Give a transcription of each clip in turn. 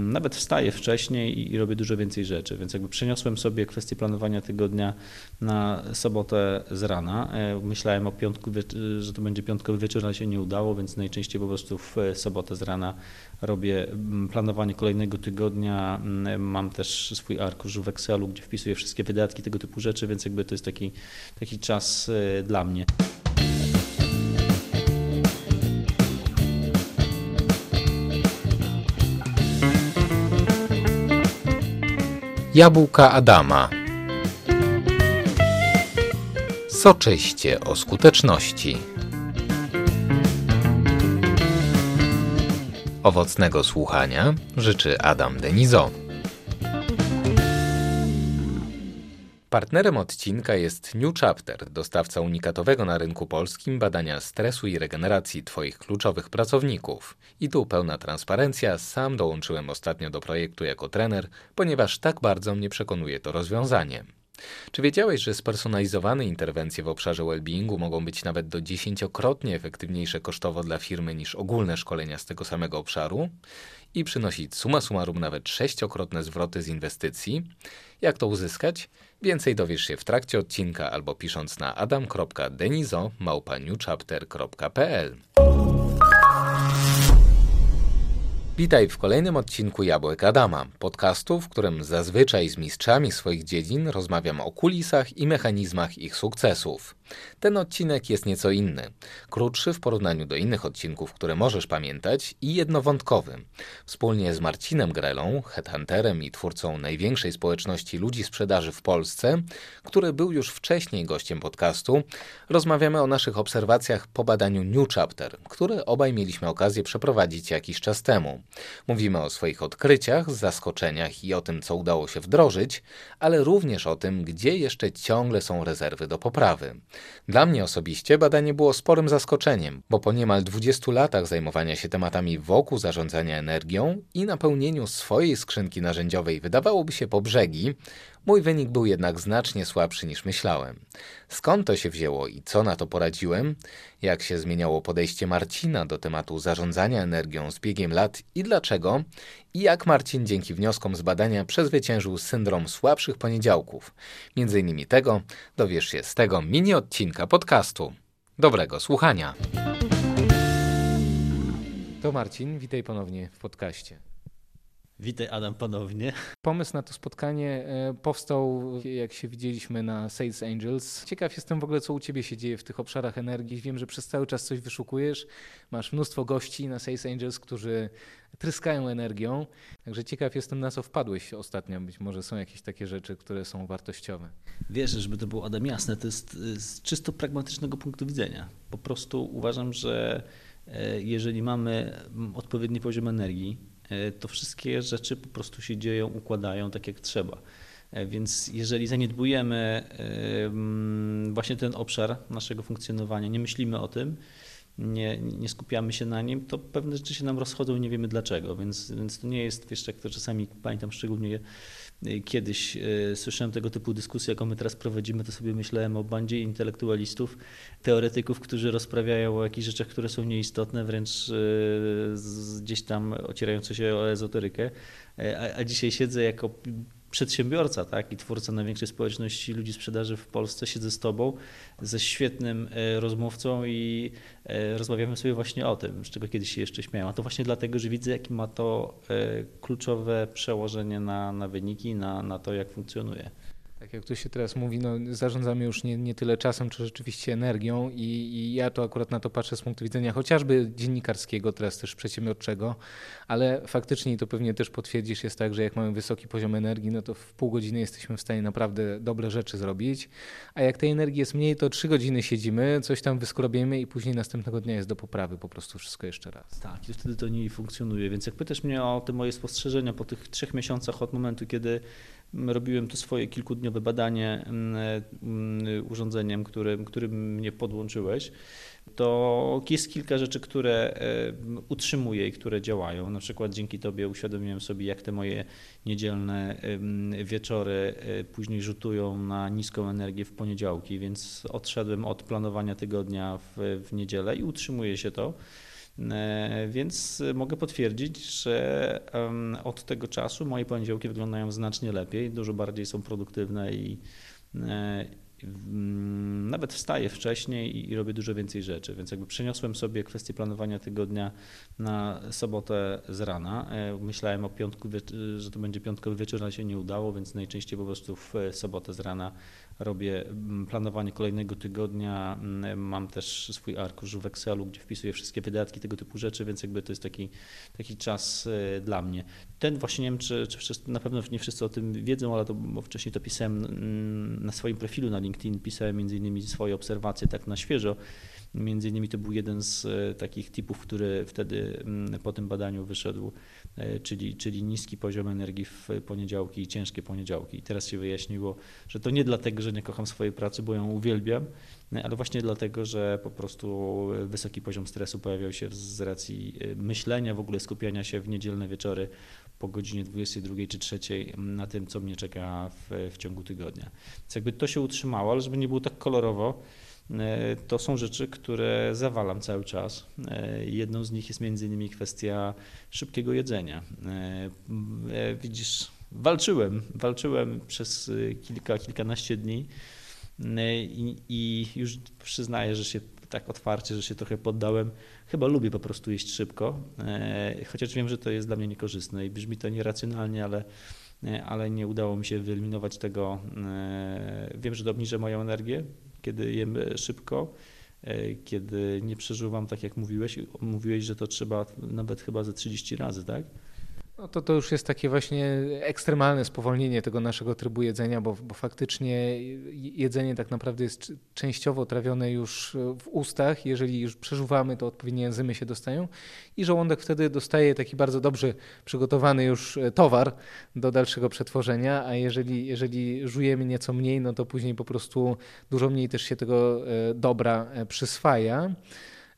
Nawet wstaję wcześniej i, robię dużo więcej rzeczy, więc jakby przeniosłem sobie kwestię planowania tygodnia na sobotę z rana. E, myślałem o piątku, że to będzie piątkowy wieczór, ale się nie udało, więc najczęściej po prostu w sobotę z rana robię planowanie kolejnego tygodnia. Mam też swój arkusz w Excelu, gdzie wpisuję wszystkie wydatki, tego typu rzeczy, więc jakby to jest taki, taki czas e, dla mnie. Jabłka Adama. Soczyście o skuteczności. Owocnego słuchania życzy Adam Denizo. Partnerem odcinka jest New Chapter, dostawca unikatowego na rynku polskim badania stresu i regeneracji Twoich kluczowych pracowników. I tu pełna transparencja, sam dołączyłem ostatnio do projektu jako trener, ponieważ tak bardzo mnie przekonuje to rozwiązanie. Czy wiedziałeś, że spersonalizowane interwencje w obszarze well-beingu mogą być nawet do dziesięciokrotnie efektywniejsze kosztowo dla firmy niż ogólne szkolenia z tego samego obszaru i przynosić suma summarum nawet sześciokrotne zwroty z inwestycji? Jak to uzyskać? Więcej dowiesz się w trakcie odcinka albo pisząc na adam.denizo.newchapter.pl Witaj w kolejnym odcinku Jabłek Adama, podcastu, w którym zazwyczaj z mistrzami swoich dziedzin rozmawiam o kulisach i mechanizmach ich sukcesów. Ten odcinek jest nieco inny, krótszy w porównaniu do innych odcinków, które możesz pamiętać i jednowątkowy. Wspólnie z Marcinem Grelą, headhunterem i twórcą największej społeczności ludzi sprzedaży w Polsce, który był już wcześniej gościem podcastu, rozmawiamy o naszych obserwacjach po badaniu New Chapter, które obaj mieliśmy okazję przeprowadzić jakiś czas temu. Mówimy o swoich odkryciach, zaskoczeniach i o tym, co udało się wdrożyć, ale również o tym, gdzie jeszcze ciągle są rezerwy do poprawy. Dla mnie osobiście badanie było sporym zaskoczeniem, bo po niemal 20 latach zajmowania się tematami wokół zarządzania energią i napełnieniu swojej skrzynki narzędziowej wydawałoby się po brzegi, Mój wynik był jednak znacznie słabszy niż myślałem. Skąd to się wzięło i co na to poradziłem? Jak się zmieniało podejście Marcina do tematu zarządzania energią z biegiem lat i dlaczego? I jak Marcin dzięki wnioskom z badania przezwyciężył syndrom słabszych poniedziałków? Między innymi tego dowiesz się z tego mini odcinka podcastu. Dobrego słuchania. To Marcin, witaj ponownie w podcaście. Witaj Adam ponownie. Pomysł na to spotkanie e, powstał, jak się widzieliśmy na Sales Angels. Ciekaw jestem w ogóle, co u Ciebie się dzieje w tych obszarach energii. Wiem, że przez cały czas coś wyszukujesz. Masz mnóstwo gości na Sales Angels, którzy tryskają energią. Także ciekaw jestem, na co wpadłeś ostatnio. Być może są jakieś takie rzeczy, które są wartościowe. Wiesz, żeby to było Adam jasne, to jest z czysto pragmatycznego punktu widzenia. Po prostu uważam, że e, jeżeli mamy odpowiedni poziom energii, E, to wszystkie rzeczy po prostu się dzieją, układają tak jak trzeba. E, więc jeżeli zaniedbujemy właśnie ten obszar naszego funkcjonowania, nie myślimy o tym, nie, nie skupiamy się na nim, to pewne rzeczy się nam rozchodzą i nie wiemy dlaczego. Więc, więc to nie jest, wiesz, jak to czasami pamiętam szczególnie kiedyś e, słyszałem tego typu dyskusje, jaką my teraz prowadzimy, to sobie myślałem o bandzie intelektualistów, teoretyków, którzy rozprawiają o jakichś rzeczach, które są nieistotne, wręcz e, gdzieś tam ocierające się o ezoterykę. E, a, a dzisiaj siedzę jako przedsiębiorca tak, i twórca największej społeczności ludzi sprzedaży w Polsce, siedzę z Tobą, ze świetnym e, rozmówcą i e, rozmawiamy sobie właśnie o tym, z czego kiedyś się jeszcze śmiałem. A to właśnie dlatego, że widzę, jakie ma to e, kluczowe przełożenie na, na wyniki, na, na to, jak funkcjonuje tak jak tu się teraz mówi, no, zarządzamy już nie, nie tyle czasem, czy rzeczywiście energią i, i, ja to akurat na to patrzę z punktu widzenia chociażby dziennikarskiego, teraz też przedsiębiorczego, ale faktycznie to pewnie też potwierdzisz, jest tak, że jak mamy wysoki poziom energii, no to w pół godziny jesteśmy w stanie naprawdę dobre rzeczy zrobić, a jak tej energii jest mniej, to trzy godziny siedzimy, coś tam wyskrobiemy i później następnego dnia jest do poprawy po prostu wszystko jeszcze raz. Tak, i wtedy to nie funkcjonuje, więc jak pytasz mnie o te moje spostrzeżenia po tych trzech miesiącach od momentu, kiedy robiłem to swoje kilkudniowe badanie mm, mm, urządzeniem, którym, którym mnie podłączyłeś, to jest kilka rzeczy, które e, utrzymuję i które działają. Na przykład dzięki Tobie uświadomiłem sobie, jak te moje niedzielne wieczory e, później rzutują na niską energię w poniedziałki, więc odszedłem od planowania tygodnia w, w niedzielę i utrzymuje się to. Więc mogę potwierdzić, że od tego czasu moje poniedziałki wyglądają znacznie lepiej, dużo bardziej są produktywne i, Mm, nawet wstaję wcześniej i robię dużo więcej rzeczy, więc jakby przeniosłem sobie kwestię planowania tygodnia na sobotę z rana. E, myślałem o piątku, że to będzie piątkowy wieczór, ale się nie udało, więc najczęściej po prostu w sobotę z rana robię mm, planowanie kolejnego tygodnia. Mm, mam też swój arkusz w Excelu, gdzie wpisuję wszystkie wydatki, tego typu rzeczy, więc jakby to jest taki, taki czas e, dla mnie. Ten właśnie nie wiem, czy, czy wszyscy, na pewno nie wszyscy o tym wiedzą, ale to, wcześniej to pisałem na swoim profilu na LinkedIn, pisałem między innymi swoje obserwacje tak na świeżo. Między innymi to był jeden z e, takich typów, który wtedy po tym badaniu wyszedł, e, czyli, czyli niski poziom energii w poniedziałki i ciężkie poniedziałki. I teraz się wyjaśniło, że to nie dlatego, że nie kocham swojej pracy, bo ją uwielbiam, e, ale właśnie dlatego, że po prostu wysoki poziom stresu pojawiał się z racji myślenia, w ogóle skupiania się w niedzielne wieczory po godzinie 22 czy 3 na tym, co mnie czeka w, w ciągu tygodnia. Więc jakby to się utrzymało, ale żeby nie było tak kolorowo, E, to są rzeczy, które zawalam cały czas. E, jedną z nich jest między innymi kwestia szybkiego jedzenia. E, widzisz, walczyłem, walczyłem przez kilka, kilkanaście dni i, i już przyznaję, że się tak otwarcie, że się trochę poddałem. Chyba lubię po prostu jeść szybko, chociaż wiem, że to jest dla mnie niekorzystne i brzmi to nieracjonalnie, ale ale nie udało mi się wyeliminować tego. Wiem, że to obniżę moją energię, kiedy jem szybko, kiedy nie przeżuwam, tak jak mówiłeś, mówiłeś, że to trzeba nawet chyba ze 30 razy, tak? No to to już jest takie właśnie ekstremalne spowolnienie tego naszego trybu jedzenia, bo, bo faktycznie jedzenie tak naprawdę jest częściowo trawione już w ustach. Jeżeli już przeżuwamy, to odpowiednie enzymy się dostają i żołądek wtedy dostaje taki bardzo dobrze przygotowany już towar do dalszego przetworzenia, a jeżeli, jeżeli żujemy nieco mniej, no to później po prostu dużo mniej też się tego e, dobra e, przyswaja.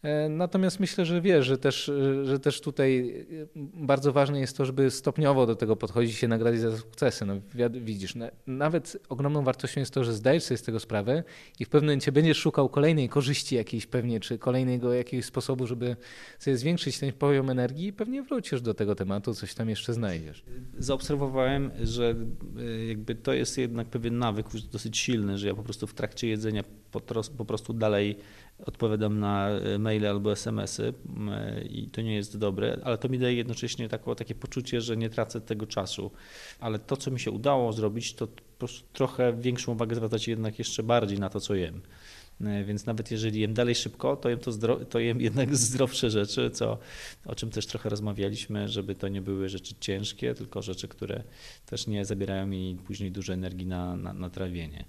E, natomiast myślę, że wiesz, że też, że też tutaj e, bardzo ważne jest to, żeby stopniowo do tego podchodzić i się nagrać za sukcesy. No, widzisz, nawet ogromną wartością jest to, że zdajesz sobie z tego sprawę i w pewnym momencie będziesz szukał kolejnej korzyści jakiejś pewnie, czy kolejnego jakiegoś sposobu, żeby sobie zwiększyć ten poziom energii i pewnie wrócisz do tego tematu, coś tam jeszcze znajdziesz. Zaobserwowałem, że e, jakby to jest jednak pewien nawyk dosyć silny, że ja po prostu w trakcie jedzenia po prostu dalej odpowiadam na e, maile albo smsy i to nie jest dobre, ale to mi daje jednocześnie tako, takie poczucie, że nie tracę tego czasu. Ale to, co mi się udało zrobić, to po prostu trochę większą uwagę zwracać jednak jeszcze bardziej na to, co jem. E, więc nawet jeżeli jem dalej szybko, to jem, to, zdro- to jem jednak zdrowsze rzeczy, co, o czym też trochę rozmawialiśmy, żeby to nie były rzeczy ciężkie, tylko rzeczy, które też nie zabierają mi później dużo energii na, na, na trawienie.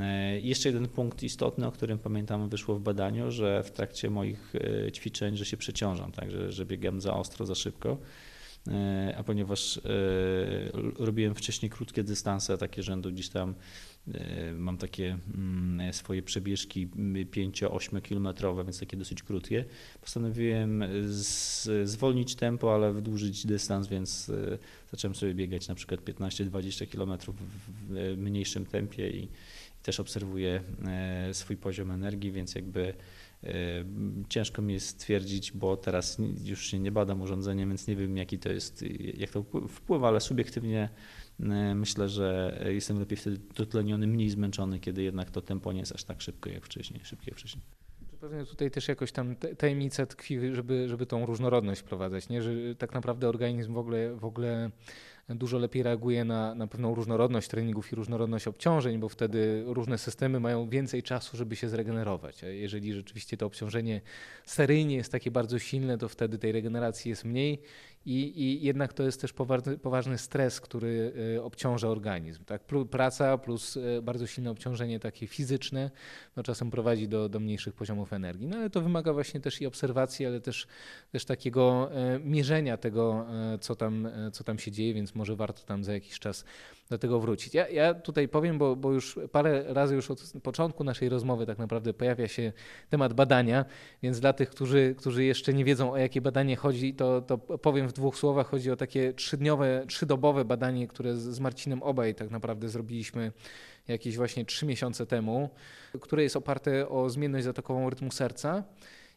E, jeszcze jeden punkt istotny, o którym pamiętam wyszło w badaniu, że w trakcie moich e, ćwiczeń, że się przeciążam, tak, że, że biegam za ostro, za szybko. A ponieważ robiłem wcześniej krótkie dystanse, takie rzędu gdzieś tam mam takie mm, swoje przebieżki 5-8 kilometrowe, więc takie dosyć krótkie. Postanowiłem zwolnić tempo, ale wydłużyć dystans, więc zacząłem sobie biegać na przykład 15-20 kilometrów w mniejszym tempie i też obserwuję e, swój poziom energii, więc jakby e, ciężko mi jest stwierdzić, bo teraz już się nie badam urządzeniem, więc nie wiem jaki to jest, jak to wpływa, ale subiektywnie myślę, że jestem lepiej wtedy dotleniony, mniej zmęczony, kiedy jednak to tempo nie jest aż tak szybko jak wcześniej, szybkie wcześniej. Pewnie tutaj też jakoś tam tajemnica tkwi, żeby, żeby tą różnorodność wprowadzać, nie? że tak naprawdę organizm w ogóle, w ogóle dużo lepiej reaguje na, na pewną różnorodność treningów i różnorodność obciążeń, bo wtedy różne systemy mają więcej czasu, żeby się zregenerować. A jeżeli rzeczywiście to obciążenie seryjnie jest takie bardzo silne, to wtedy tej regeneracji jest mniej i, i jednak to jest też poważny, poważny stres, który y, obciąża organizm. Tak? Praca plus y, bardzo silne obciążenie takie fizyczne no czasem prowadzi do, do mniejszych poziomów energii. No ale to wymaga właśnie też i obserwacji, ale też, też takiego y, mierzenia tego, co tam, co tam się dzieje, więc może warto tam za jakiś czas do tego wrócić. Ja, ja tutaj powiem, bo, bo już parę razy już od początku naszej rozmowy tak naprawdę pojawia się temat badania, więc dla tych, którzy, którzy jeszcze nie wiedzą o jakie badanie chodzi, to, to powiem w dwóch słowach. Chodzi o takie trzydniowe, trzydobowe badanie, które z, Marcinem obaj tak naprawdę zrobiliśmy jakieś właśnie trzy miesiące temu, które jest oparte o zmienność zatokową rytmu serca.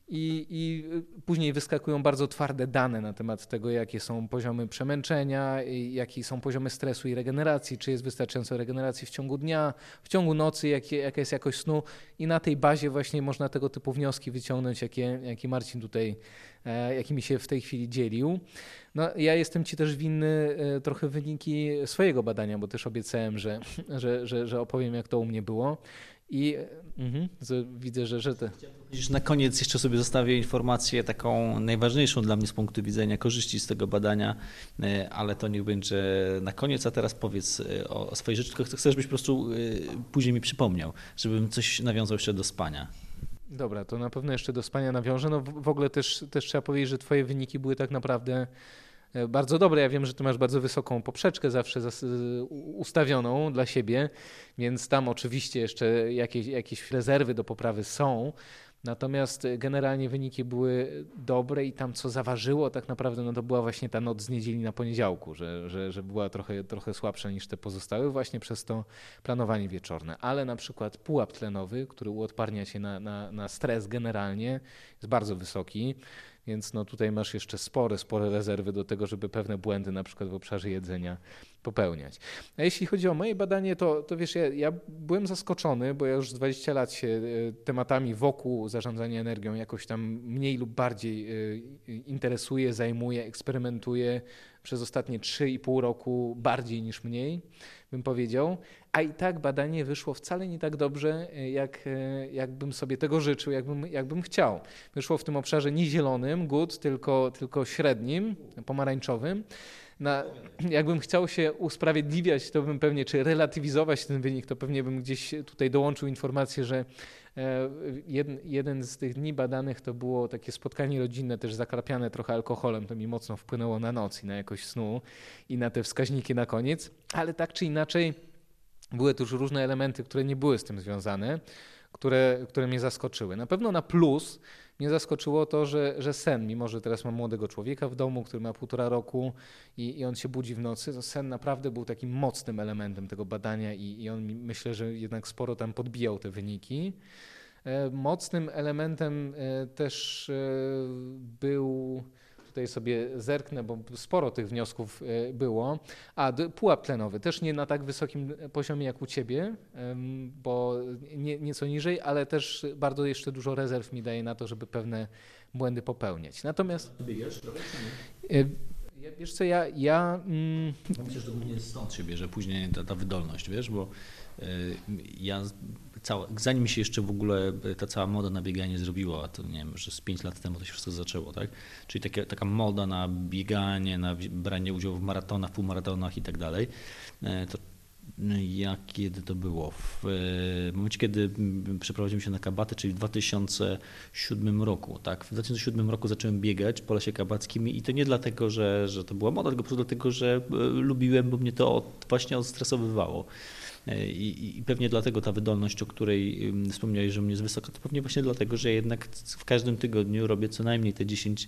I, i później wyskakują bardzo twarde dane na temat tego, jakie są poziomy przemęczenia, jakie są poziomy stresu i regeneracji, czy jest wystarczająco regeneracji w ciągu dnia, w ciągu nocy, jakie, jaka jest jakość snu i na tej bazie właśnie można tego typu wnioski wyciągnąć, jakie, jakie Marcin tutaj, e, jakimi się w tej chwili dzielił. No, ja jestem Ci też winny e, trochę wyniki swojego badania, bo też obiecałem, że, że, że, że opowiem, jak to u mnie było. I mhm, widzę, że, że te. Na koniec jeszcze sobie zostawię informację taką najważniejszą dla mnie z punktu widzenia korzyści z tego badania, e, ale to niech będzie na koniec, a teraz powiedz e, o, o swojej rzeczy, tylko chcę, żebyś po prostu e, później mi przypomniał, żebym coś nawiązał jeszcze do spania. Dobra, to na pewno jeszcze do spania nawiążę. No w ogóle też, też trzeba powiedzieć, że twoje wyniki były tak naprawdę bardzo dobre. Ja wiem, że ty masz bardzo wysoką poprzeczkę zawsze ustawioną dla siebie, więc tam oczywiście jeszcze jakieś, jakieś rezerwy do poprawy są. Natomiast generalnie wyniki były dobre i tam co zaważyło tak naprawdę, no to była właśnie ta noc z niedzieli na poniedziałku, że, że, że była trochę, trochę słabsza niż te pozostałe właśnie przez to planowanie wieczorne. Ale na przykład pułap tlenowy, który uodparnia się na, na, na stres generalnie jest bardzo wysoki. Więc no tutaj masz jeszcze spore, spore rezerwy do tego, żeby pewne błędy na przykład w obszarze jedzenia popełniać. A jeśli chodzi o moje badanie, to, to wiesz, ja, ja byłem zaskoczony, bo ja już 20 lat się e, tematami wokół zarządzania energią jakoś tam mniej lub bardziej e, interesuję, zajmuję, eksperymentuję przez ostatnie 3,5 roku bardziej niż mniej, bym powiedział. A i tak badanie wyszło wcale nie tak dobrze, e, jak, jakbym sobie tego życzył, jakbym, jakbym chciał. Wyszło w tym obszarze nie zielonym, good, tylko, tylko średnim, pomarańczowym na, jakbym chciał się usprawiedliwiać, to bym pewnie, czy relatywizować ten wynik, to pewnie bym gdzieś tutaj dołączył informację, że e, jeden, jeden z tych dni badanych to było takie spotkanie rodzinne, też zakrapiane trochę alkoholem, to mi mocno wpłynęło na noc i na jakość snu i na te wskaźniki na koniec, ale tak czy inaczej były też różne elementy, które nie były z tym związane, które, które mnie zaskoczyły. Na pewno na plus mnie zaskoczyło to, że, że sen, mimo że teraz mam młodego człowieka w domu, który ma półtora roku i, i on się budzi w nocy, to sen naprawdę był takim mocnym elementem tego badania i, i on myślę, że jednak sporo tam podbijał te wyniki. E, mocnym elementem e, też e, był Tutaj sobie zerknę, bo sporo tych wniosków e, było. A pułap tlenowy też nie na tak wysokim poziomie jak u ciebie, bo nie, nieco niżej, ale też bardzo jeszcze dużo rezerw mi daje na to, żeby pewne błędy popełniać. Natomiast. Trochę, Wiesz co, ja... ja mm... Myślę, że to głównie stąd się bierze później ta, ta wydolność, wiesz, bo y, ja cała, zanim się jeszcze w ogóle ta cała moda na bieganie zrobiła, to nie wiem, że z 5 lat temu to się wszystko zaczęło, tak? Czyli takie, taka moda na bieganie, na branie udziału w maratonach, półmaratonach i tak dalej, e, to jak kiedy to było? W momencie, kiedy przeprowadziłem się na kabaty, czyli w 2007 roku. Tak? W 2007 roku zacząłem biegać po lesie kabackim i to nie dlatego, że, że to była moda, tylko po prostu dlatego, że e, lubiłem, bo mnie to właśnie odstresowywało. E, I, I, pewnie dlatego ta wydolność, o której wspomniałeś, że mnie jest wysoka, to pewnie właśnie dlatego, że jednak w każdym tygodniu robię co najmniej te 10,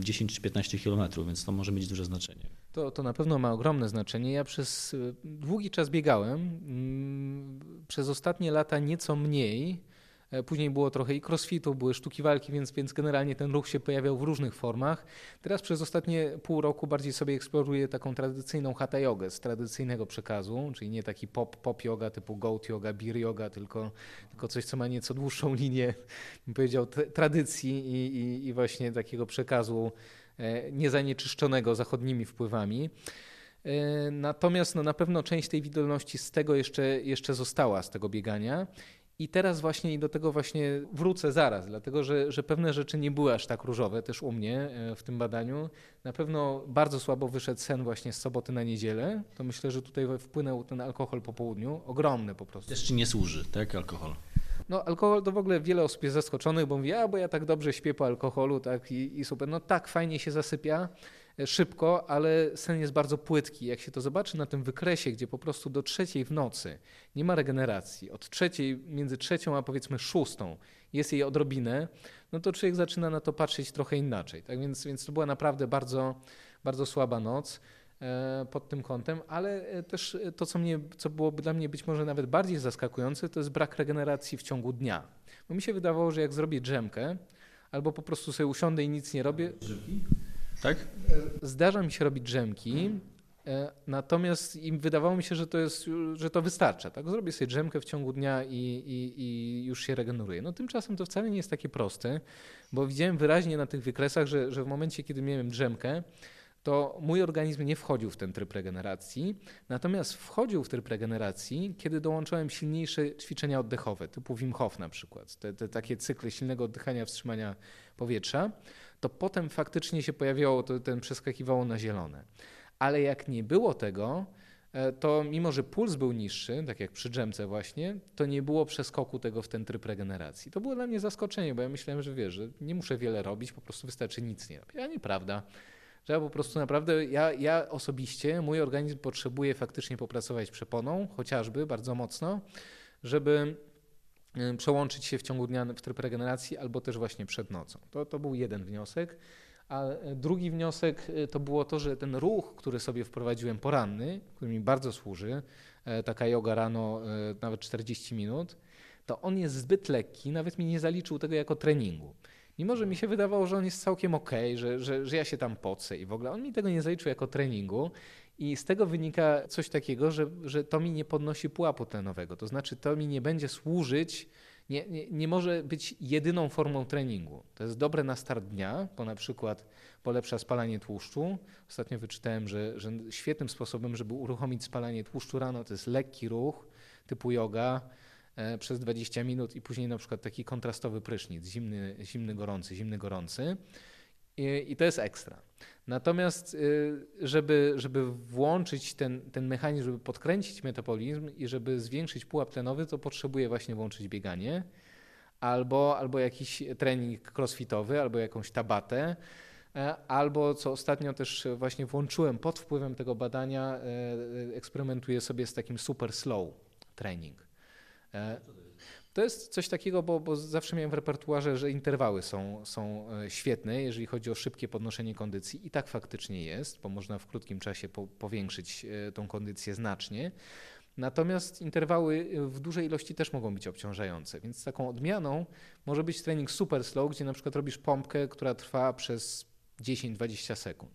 10 e, czy 15 kilometrów, więc to może mieć duże znaczenie. To, to na pewno ma ogromne znaczenie. Ja przez e, długi czas biegałem, mm, przez ostatnie lata nieco mniej, E, później było trochę i crossfitu, były sztuki walki, więc, więc generalnie ten ruch się pojawiał w różnych formach. Teraz przez ostatnie pół roku bardziej sobie eksploruję taką tradycyjną hatha jogę z tradycyjnego przekazu, czyli nie taki pop, pop yoga typu goat yoga, beer yoga, tylko, tylko coś, co ma nieco dłuższą linię, bym powiedział, tradycji i, i, i właśnie takiego przekazu niezanieczyszczonego zachodnimi wpływami. E, natomiast no, na pewno część tej wydolności z tego jeszcze, jeszcze została, z tego biegania. I teraz właśnie i do tego właśnie wrócę zaraz, dlatego że, że pewne rzeczy nie były aż tak różowe też u mnie e, w tym badaniu. Na pewno bardzo słabo wyszedł sen właśnie z soboty na niedzielę. To myślę, że tutaj wpłynął ten alkohol po południu. Ogromny po prostu. Też ci nie służy, tak, alkohol? No alkohol to w ogóle wiele osób jest zaskoczonych, bo mówi, a bo ja tak dobrze śpię po alkoholu, tak i, i super. No tak, fajnie się zasypia szybko, ale sen jest bardzo płytki. Jak się to zobaczy na tym wykresie, gdzie po prostu do trzeciej w nocy nie ma regeneracji, od trzeciej, między trzecią a powiedzmy szóstą jest jej odrobinę, no to człowiek zaczyna na to patrzeć trochę inaczej. Tak więc, więc to była naprawdę bardzo, bardzo słaba noc. E, pod tym kątem, ale e, też to, co, mnie, co byłoby dla mnie być może nawet bardziej zaskakujące, to jest brak regeneracji w ciągu dnia. Bo mi się wydawało, że jak zrobię drzemkę, albo po prostu sobie usiądę i nic nie robię. Drzemki? Tak? Zdarza mi się robić drzemki, E, natomiast im wydawało mi się, że to, jest, że to wystarcza. Tak? Zrobię sobie drzemkę w ciągu dnia i, i, i, już się regeneruje. No tymczasem to wcale nie jest takie proste, bo widziałem wyraźnie na tych wykresach, że, że w momencie, kiedy miałem drzemkę, to mój organizm nie wchodził w ten tryb regeneracji, natomiast wchodził w tryb regeneracji, kiedy dołączałem silniejsze ćwiczenia oddechowe, typu Wim Hof na przykład, te, te takie cykle silnego oddychania, wstrzymania powietrza, to potem faktycznie się pojawiało, to, ten przeskakiwało na zielone ale jak nie było tego, e, to mimo, że puls był niższy, tak jak przy dżemce właśnie, to nie było przeskoku tego w ten tryb regeneracji. To było dla mnie zaskoczenie, bo ja myślałem, że wiesz, że nie muszę wiele robić, po prostu wystarczy nic nie robić. A nieprawda. Że ja po prostu naprawdę, ja, ja osobiście, mój organizm potrzebuje faktycznie popracować przeponą, chociażby bardzo mocno, żeby e, przełączyć się w ciągu dnia w tryb regeneracji albo też właśnie przed nocą. To, to był jeden wniosek. A drugi wniosek y, to było to, że ten ruch, który sobie wprowadziłem poranny, który mi bardzo służy, taka yoga rano, nawet 40 minut, to on jest zbyt lekki, nawet mi nie zaliczył tego jako treningu. Mimo, że mi się wydawało, że on jest całkiem ok, że, że, że ja się tam pocę i w ogóle, on mi tego nie zaliczył jako treningu i z tego wynika coś takiego, że, że to mi nie podnosi pułapu tlenowego, to znaczy to mi nie będzie służyć nie, nie, nie może być jedyną formą treningu. To jest dobre na start dnia, bo na przykład polepsza spalanie tłuszczu. Ostatnio wyczytałem, że, że świetnym sposobem, żeby uruchomić spalanie tłuszczu rano, to jest lekki ruch typu yoga przez 20 minut i później na przykład taki kontrastowy prysznic, zimny, zimny gorący, zimny gorący. I, i to jest ekstra. Natomiast, y, żeby, żeby włączyć ten, ten mechanizm, żeby podkręcić metabolizm i żeby zwiększyć pułap tlenowy, to potrzebuje właśnie włączyć bieganie albo, albo jakiś trening crossfitowy, albo jakąś tabatę, e, albo co ostatnio też właśnie włączyłem pod wpływem tego badania, e, eksperymentuję sobie z takim super slow training. E, to jest coś takiego, bo, bo, zawsze miałem w repertuarze, że interwały są, są e, świetne, jeżeli chodzi o szybkie podnoszenie kondycji i tak faktycznie jest, bo można w krótkim czasie po, powiększyć e, tą kondycję znacznie. Natomiast interwały w dużej ilości też mogą być obciążające, więc taką odmianą może być trening super slow, gdzie na przykład robisz pompkę, która trwa przez 10-20 sekund.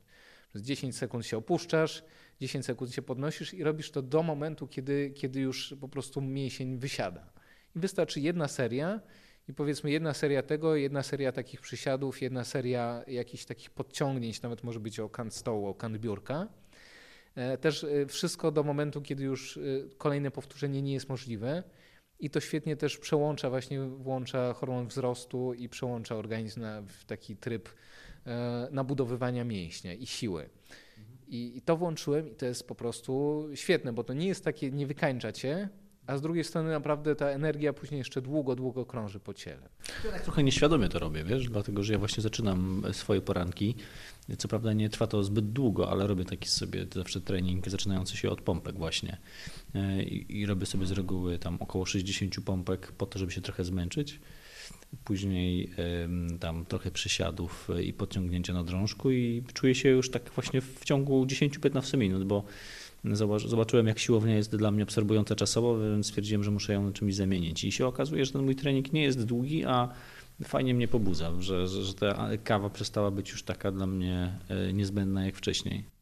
Przez 10 sekund się opuszczasz, 10 sekund się podnosisz i robisz to do momentu, kiedy, kiedy już po prostu mięsień wysiada. I wystarczy jedna seria i powiedzmy jedna seria tego, jedna seria takich przysiadów, jedna seria jakichś takich podciągnięć, nawet może być o kant stołu, o kant biurka. E, też e, wszystko do momentu, kiedy już e, kolejne powtórzenie nie jest możliwe. I to świetnie też przełącza, właśnie włącza hormon wzrostu i przełącza organizm na, w taki tryb nabudowywania mięśnia i siły. I, I, to włączyłem i to jest po prostu świetne, bo to nie jest takie, nie wykańcza cię, a z drugiej strony naprawdę ta energia później jeszcze długo, długo krąży po ciele. Ja tak trochę nieświadomie to robię, wiesz, dlatego że ja właśnie zaczynam swoje poranki. Co prawda nie trwa to zbyt długo, ale robię taki sobie zawsze trening zaczynający się od pompek właśnie. E, I, i robię sobie z reguły tam około 60 pompek po to, żeby się trochę zmęczyć. Później tam trochę przysiadów i podciągnięcia na drążku i czuję się już tak właśnie w ciągu 10-15 minut, bo Zobaczyłem, jak siłownia jest dla mnie absorbująca czasowo, więc stwierdziłem, że muszę ją czymś zamienić. I się okazuje, że ten mój trening nie jest długi, a fajnie mnie pobudza, że, że, że ta kawa przestała być już taka dla mnie e, niezbędna jak wcześniej.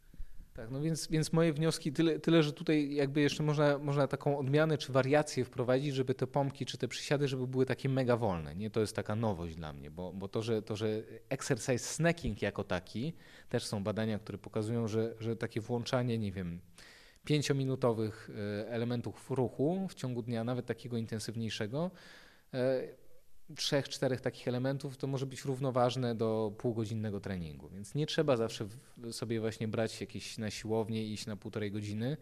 Tak, no więc, więc moje wnioski tyle, tyle, że tutaj jakby jeszcze można, można taką odmianę czy wariację wprowadzić, żeby te pompki czy te przysiady, żeby były takie mega wolne. Nie, to jest taka nowość dla mnie, bo, bo to, że, to, że exercise snacking jako taki, też są badania, które pokazują, że, że takie włączanie, nie wiem, pięciominutowych e, elementów ruchu w ciągu dnia, nawet takiego intensywniejszego, e, trzech, czterech takich elementów, to może być równoważne do półgodzinnego treningu. Więc nie trzeba zawsze sobie właśnie brać jakieś na siłownię i iść na półtorej godziny,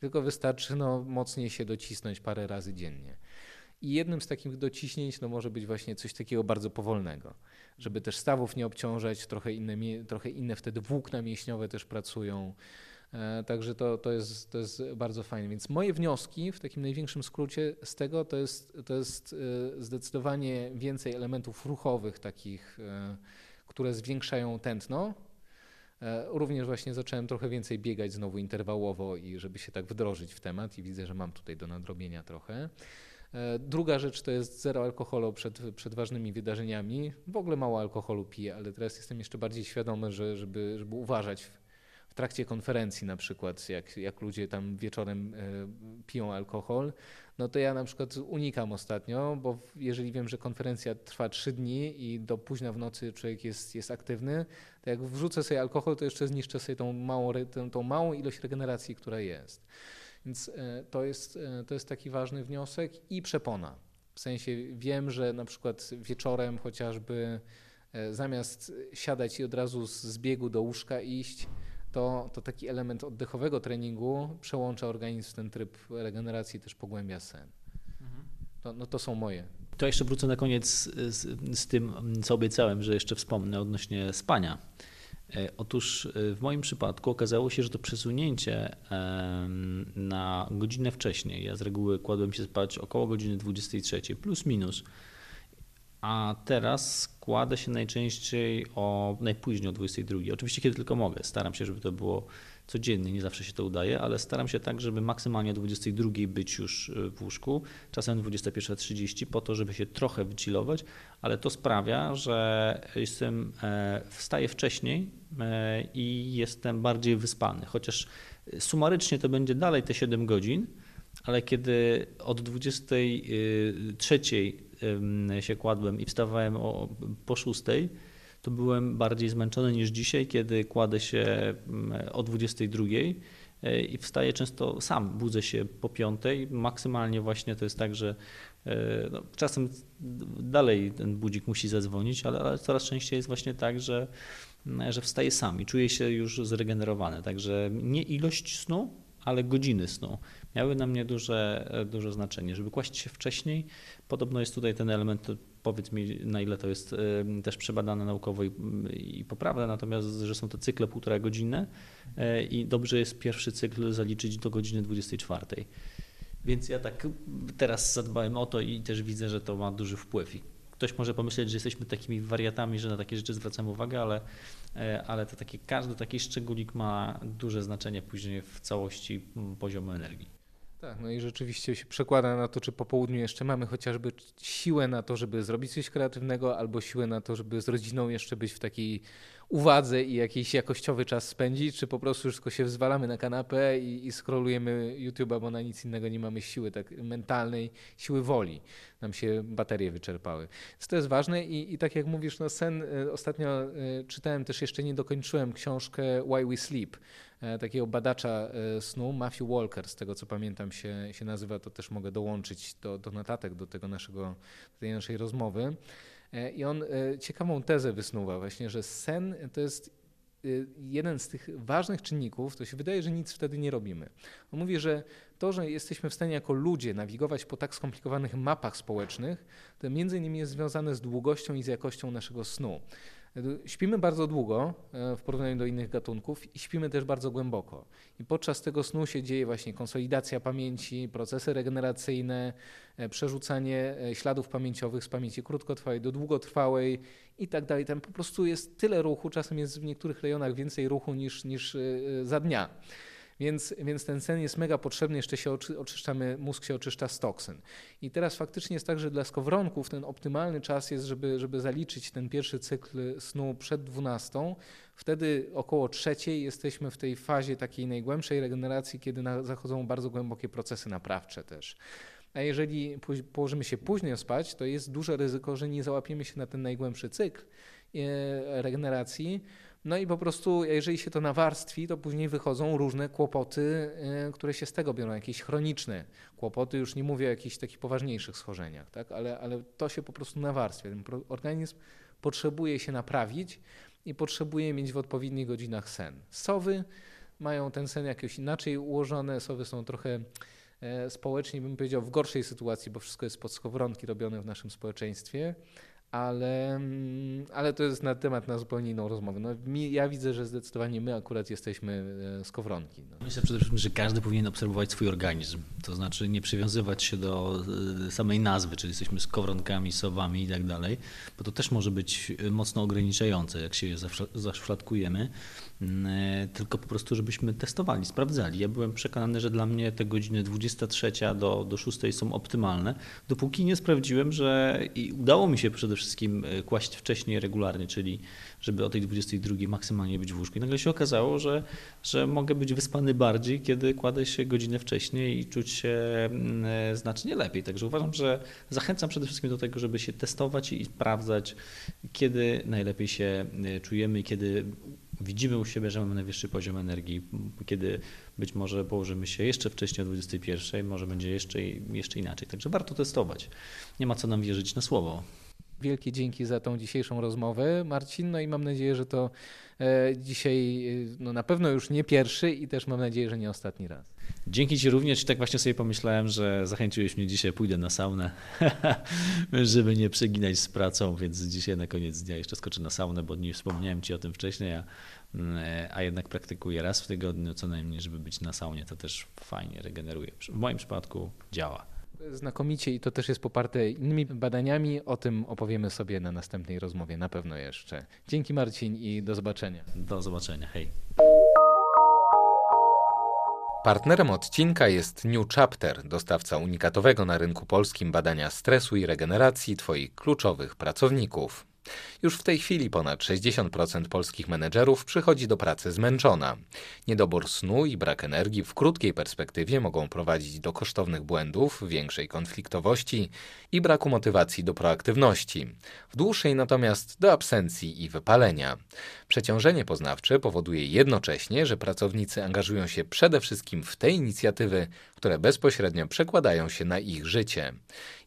tylko wystarczy no, mocniej się docisnąć parę razy dziennie. I jednym z takich dociśnięć no, może być właśnie coś takiego bardzo powolnego, żeby też stawów nie obciążać, trochę inne, trochę inne wtedy włókna mięśniowe też pracują. E, także to, to, jest, to jest bardzo fajne. Więc moje wnioski w takim największym skrócie z tego to jest, to jest e, zdecydowanie więcej elementów ruchowych, takich, e, które zwiększają tętno, Również właśnie zacząłem trochę więcej biegać znowu interwałowo i żeby się tak wdrożyć w temat i widzę, że mam tutaj do nadrobienia trochę. Druga rzecz to jest zero alkoholu przed, przed ważnymi wydarzeniami. W ogóle mało alkoholu piję, ale teraz jestem jeszcze bardziej świadomy, że, żeby, żeby uważać trakcie konferencji na przykład, jak, jak ludzie tam wieczorem e, piją alkohol, no to ja na przykład unikam ostatnio, bo jeżeli wiem, że konferencja trwa trzy dni i do późna w nocy człowiek jest, jest aktywny, to jak wrzucę sobie alkohol, to jeszcze zniszczę sobie tą małą, tą, tą małą ilość regeneracji, która jest. Więc e, to jest, e, to jest taki ważny wniosek i przepona. W sensie wiem, że na przykład wieczorem chociażby zamiast siadać i od razu z biegu do łóżka iść, to, to taki element oddechowego treningu przełącza organizm w ten tryb regeneracji, też pogłębia sen. To, no to są moje. To jeszcze wrócę na koniec z, z tym, co obiecałem, że jeszcze wspomnę odnośnie spania. E, otóż e, w moim przypadku okazało się, że to przesunięcie na godzinę wcześniej, ja z reguły kładłem się spać około godziny 23, plus minus, a teraz kładę się najczęściej o najpóźniej o 22. Oczywiście kiedy tylko mogę. Staram się, żeby to było codziennie, nie zawsze się to udaje, ale staram się tak, żeby maksymalnie o 22 być już y, w łóżku, czasem 21.30 po to, żeby się trochę wychillować, ale to sprawia, że jestem, e, wstaję wcześniej e, i jestem bardziej wyspany, chociaż sumarycznie to będzie dalej te 7 godzin, ale kiedy od 23 się kładłem i wstawałem o, po 6, to byłem bardziej zmęczony niż dzisiaj, kiedy kładę się o 22 e, i wstaję często sam, budzę się po 5. Maksymalnie właśnie to jest tak, że e, no, czasem dalej ten budzik musi zadzwonić, ale, ale coraz częściej jest właśnie tak, że, że wstaję sam i czuję się już zregenerowany. Także nie ilość snu, ale godziny snu miały na mnie duże, duże znaczenie. Żeby kłaść się wcześniej, podobno jest tutaj ten element, powiedz mi na ile to jest też przebadane naukowo i, i poprawne, natomiast, że są to cykle półtora godzinne i dobrze jest pierwszy cykl zaliczyć do godziny 24. Więc ja tak teraz zadbałem o to i też widzę, że to ma duży wpływ. Ktoś może pomyśleć, że jesteśmy takimi wariatami, że na takie rzeczy zwracamy uwagę, ale, e, ale to takie, każdy taki szczególik ma duże znaczenie później w całości poziomu energii. Tak, no i rzeczywiście się przekłada na to, czy po południu jeszcze mamy chociażby siłę na to, żeby zrobić coś kreatywnego, albo siłę na to, żeby z rodziną jeszcze być w takiej uwadze i jakiś jakościowy czas spędzić, czy po prostu już tylko się wzwalamy na kanapę i, i scrollujemy YouTube'a, bo na nic innego nie mamy siły tak mentalnej, siły woli. Nam się baterie wyczerpały. Więc to jest ważne i, i tak jak mówisz, no sen, y, ostatnio y, czytałem też, jeszcze nie dokończyłem książkę Why We Sleep, takiego badacza snu, Matthew Walker, z tego co pamiętam się, się nazywa, to też mogę dołączyć do, do notatek do tego naszego, do tej naszej rozmowy. E, I on e, ciekawą tezę wysnuwa właśnie, że sen to jest e, jeden z tych ważnych czynników, to się wydaje, że nic wtedy nie robimy. On mówi, że to, że jesteśmy w stanie jako ludzie nawigować po tak skomplikowanych mapach społecznych, to między innymi jest związane z długością i z jakością naszego snu. Śpimy bardzo długo e, w porównaniu do innych gatunków i śpimy też bardzo głęboko. I podczas tego snu się dzieje właśnie konsolidacja pamięci, procesy regeneracyjne, e, przerzucanie e, śladów pamięciowych z pamięci krótkotrwałej do długotrwałej i tak dalej. Tam po prostu jest tyle ruchu, czasem jest w niektórych rejonach więcej ruchu niż, niż za dnia. Więc, więc ten sen jest mega potrzebny, jeszcze się oczy, oczyszczamy, mózg się oczyszcza z toksyn. I teraz faktycznie jest tak, że dla skowronków ten optymalny czas jest, żeby, żeby zaliczyć ten pierwszy cykl snu przed 12. Wtedy około trzeciej jesteśmy w tej fazie takiej najgłębszej regeneracji, kiedy na, zachodzą bardzo głębokie procesy naprawcze też. A jeżeli położymy się później spać, to jest duże ryzyko, że nie załapiemy się na ten najgłębszy cykl e, regeneracji, no i po prostu, jeżeli się to nawarstwi, to później wychodzą różne kłopoty, e, które się z tego biorą, jakieś chroniczne kłopoty, już nie mówię o jakichś takich poważniejszych schorzeniach, tak? ale, ale to się po prostu nawarstwia. Ten organizm potrzebuje się naprawić i potrzebuje mieć w odpowiednich godzinach sen. Sowy mają ten sen jakoś inaczej ułożone, sowy są trochę e, społecznie, bym powiedział, w gorszej sytuacji, bo wszystko jest pod skowronki robione w naszym społeczeństwie ale, mm, ale to jest na temat na zupełnie inną rozmowę. No, mi, ja widzę, że zdecydowanie my akurat jesteśmy e, skowronki. No. Myślę przede wszystkim, że każdy powinien obserwować swój organizm, to znaczy nie przywiązywać się do e, samej nazwy, czyli jesteśmy skowronkami, sowami i tak dalej, bo to też może być mocno ograniczające, jak się je zaszufladkujemy. Tylko po prostu, żebyśmy testowali, sprawdzali. Ja byłem przekonany, że dla mnie te godziny 23 do, do 6 są optymalne, dopóki nie sprawdziłem, że i udało mi się przede wszystkim e, kłaść wcześniej regularnie, czyli żeby o tej 22 maksymalnie być w łóżku. I nagle się okazało, że, że mogę być wyspany bardziej, kiedy kładę się godzinę wcześniej i czuć się mm, e, znacznie lepiej. Także uważam, że zachęcam przede wszystkim do tego, żeby się testować i sprawdzać, kiedy najlepiej się e, czujemy kiedy widzimy u siebie, że mamy najwyższy poziom energii, kiedy być może położymy się jeszcze wcześniej o 21, może będzie jeszcze, jeszcze inaczej. Także warto testować. Nie ma co nam wierzyć na słowo. Wielkie dzięki za tą dzisiejszą rozmowę, Marcin. No i mam nadzieję, że to e, dzisiaj e, no na pewno już nie pierwszy i też mam nadzieję, że nie ostatni raz. Dzięki Ci również i tak właśnie sobie pomyślałem, że zachęciłeś mnie dzisiaj, pójdę na saunę, żeby nie przeginać z pracą, więc dzisiaj na koniec dnia jeszcze skoczę na saunę, bo nie wspomniałem Ci o tym wcześniej, a, mm, a jednak praktykuję raz w tygodniu co najmniej, żeby być na saunie, to też fajnie regeneruje. W moim przypadku działa. Znakomicie i to też jest poparte innymi badaniami. O tym opowiemy sobie na następnej rozmowie na pewno jeszcze. Dzięki Marcin i do zobaczenia. Do zobaczenia. Hej. Partnerem odcinka jest New Chapter, dostawca unikatowego na rynku polskim badania stresu i regeneracji Twoich kluczowych pracowników. Już w tej chwili ponad 60% polskich menedżerów przychodzi do pracy zmęczona. Niedobór snu i brak energii w krótkiej perspektywie mogą prowadzić do kosztownych błędów, większej konfliktowości i braku motywacji do proaktywności. W dłuższej natomiast do absencji i wypalenia. Przeciążenie poznawcze powoduje jednocześnie, że pracownicy angażują się przede wszystkim w te inicjatywy, które bezpośrednio przekładają się na ich życie.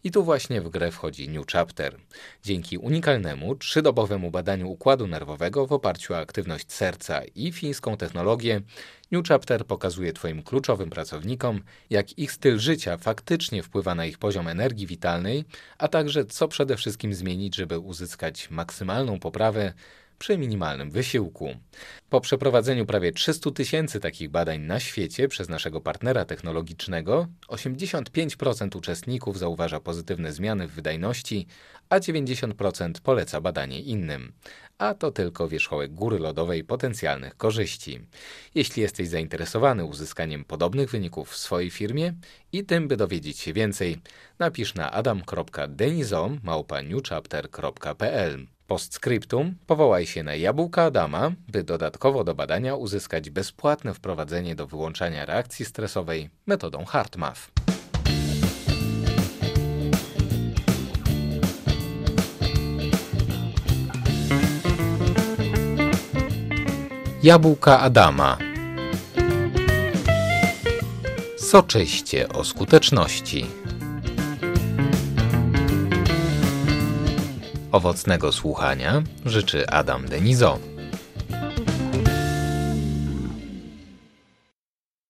I tu właśnie w grę wchodzi New Chapter. Dzięki unikalnemu, trzydobowemu badaniu układu nerwowego w oparciu o aktywność serca i fińską technologię, New Chapter pokazuje Twoim kluczowym pracownikom, jak ich styl życia faktycznie wpływa na ich poziom energii witalnej, a także co przede wszystkim zmienić, żeby uzyskać maksymalną poprawę przy minimalnym wysiłku. Po przeprowadzeniu prawie 300 tysięcy takich badań na świecie przez naszego partnera technologicznego, 85% uczestników zauważa pozytywne zmiany w wydajności, a 90% poleca badanie innym. A to tylko wierzchołek góry lodowej potencjalnych korzyści. Jeśli jesteś zainteresowany uzyskaniem podobnych wyników w swojej firmie i tym, by dowiedzieć się więcej, napisz na adam.denizom.newchapter.pl Postscriptum powołaj się na jabłka Adama, by dodatkowo do badania uzyskać bezpłatne wprowadzenie do wyłączania reakcji stresowej metodą HeartMath. Jabłka Adama Soczyście o skuteczności. Owocnego słuchania życzy Adam Denizo.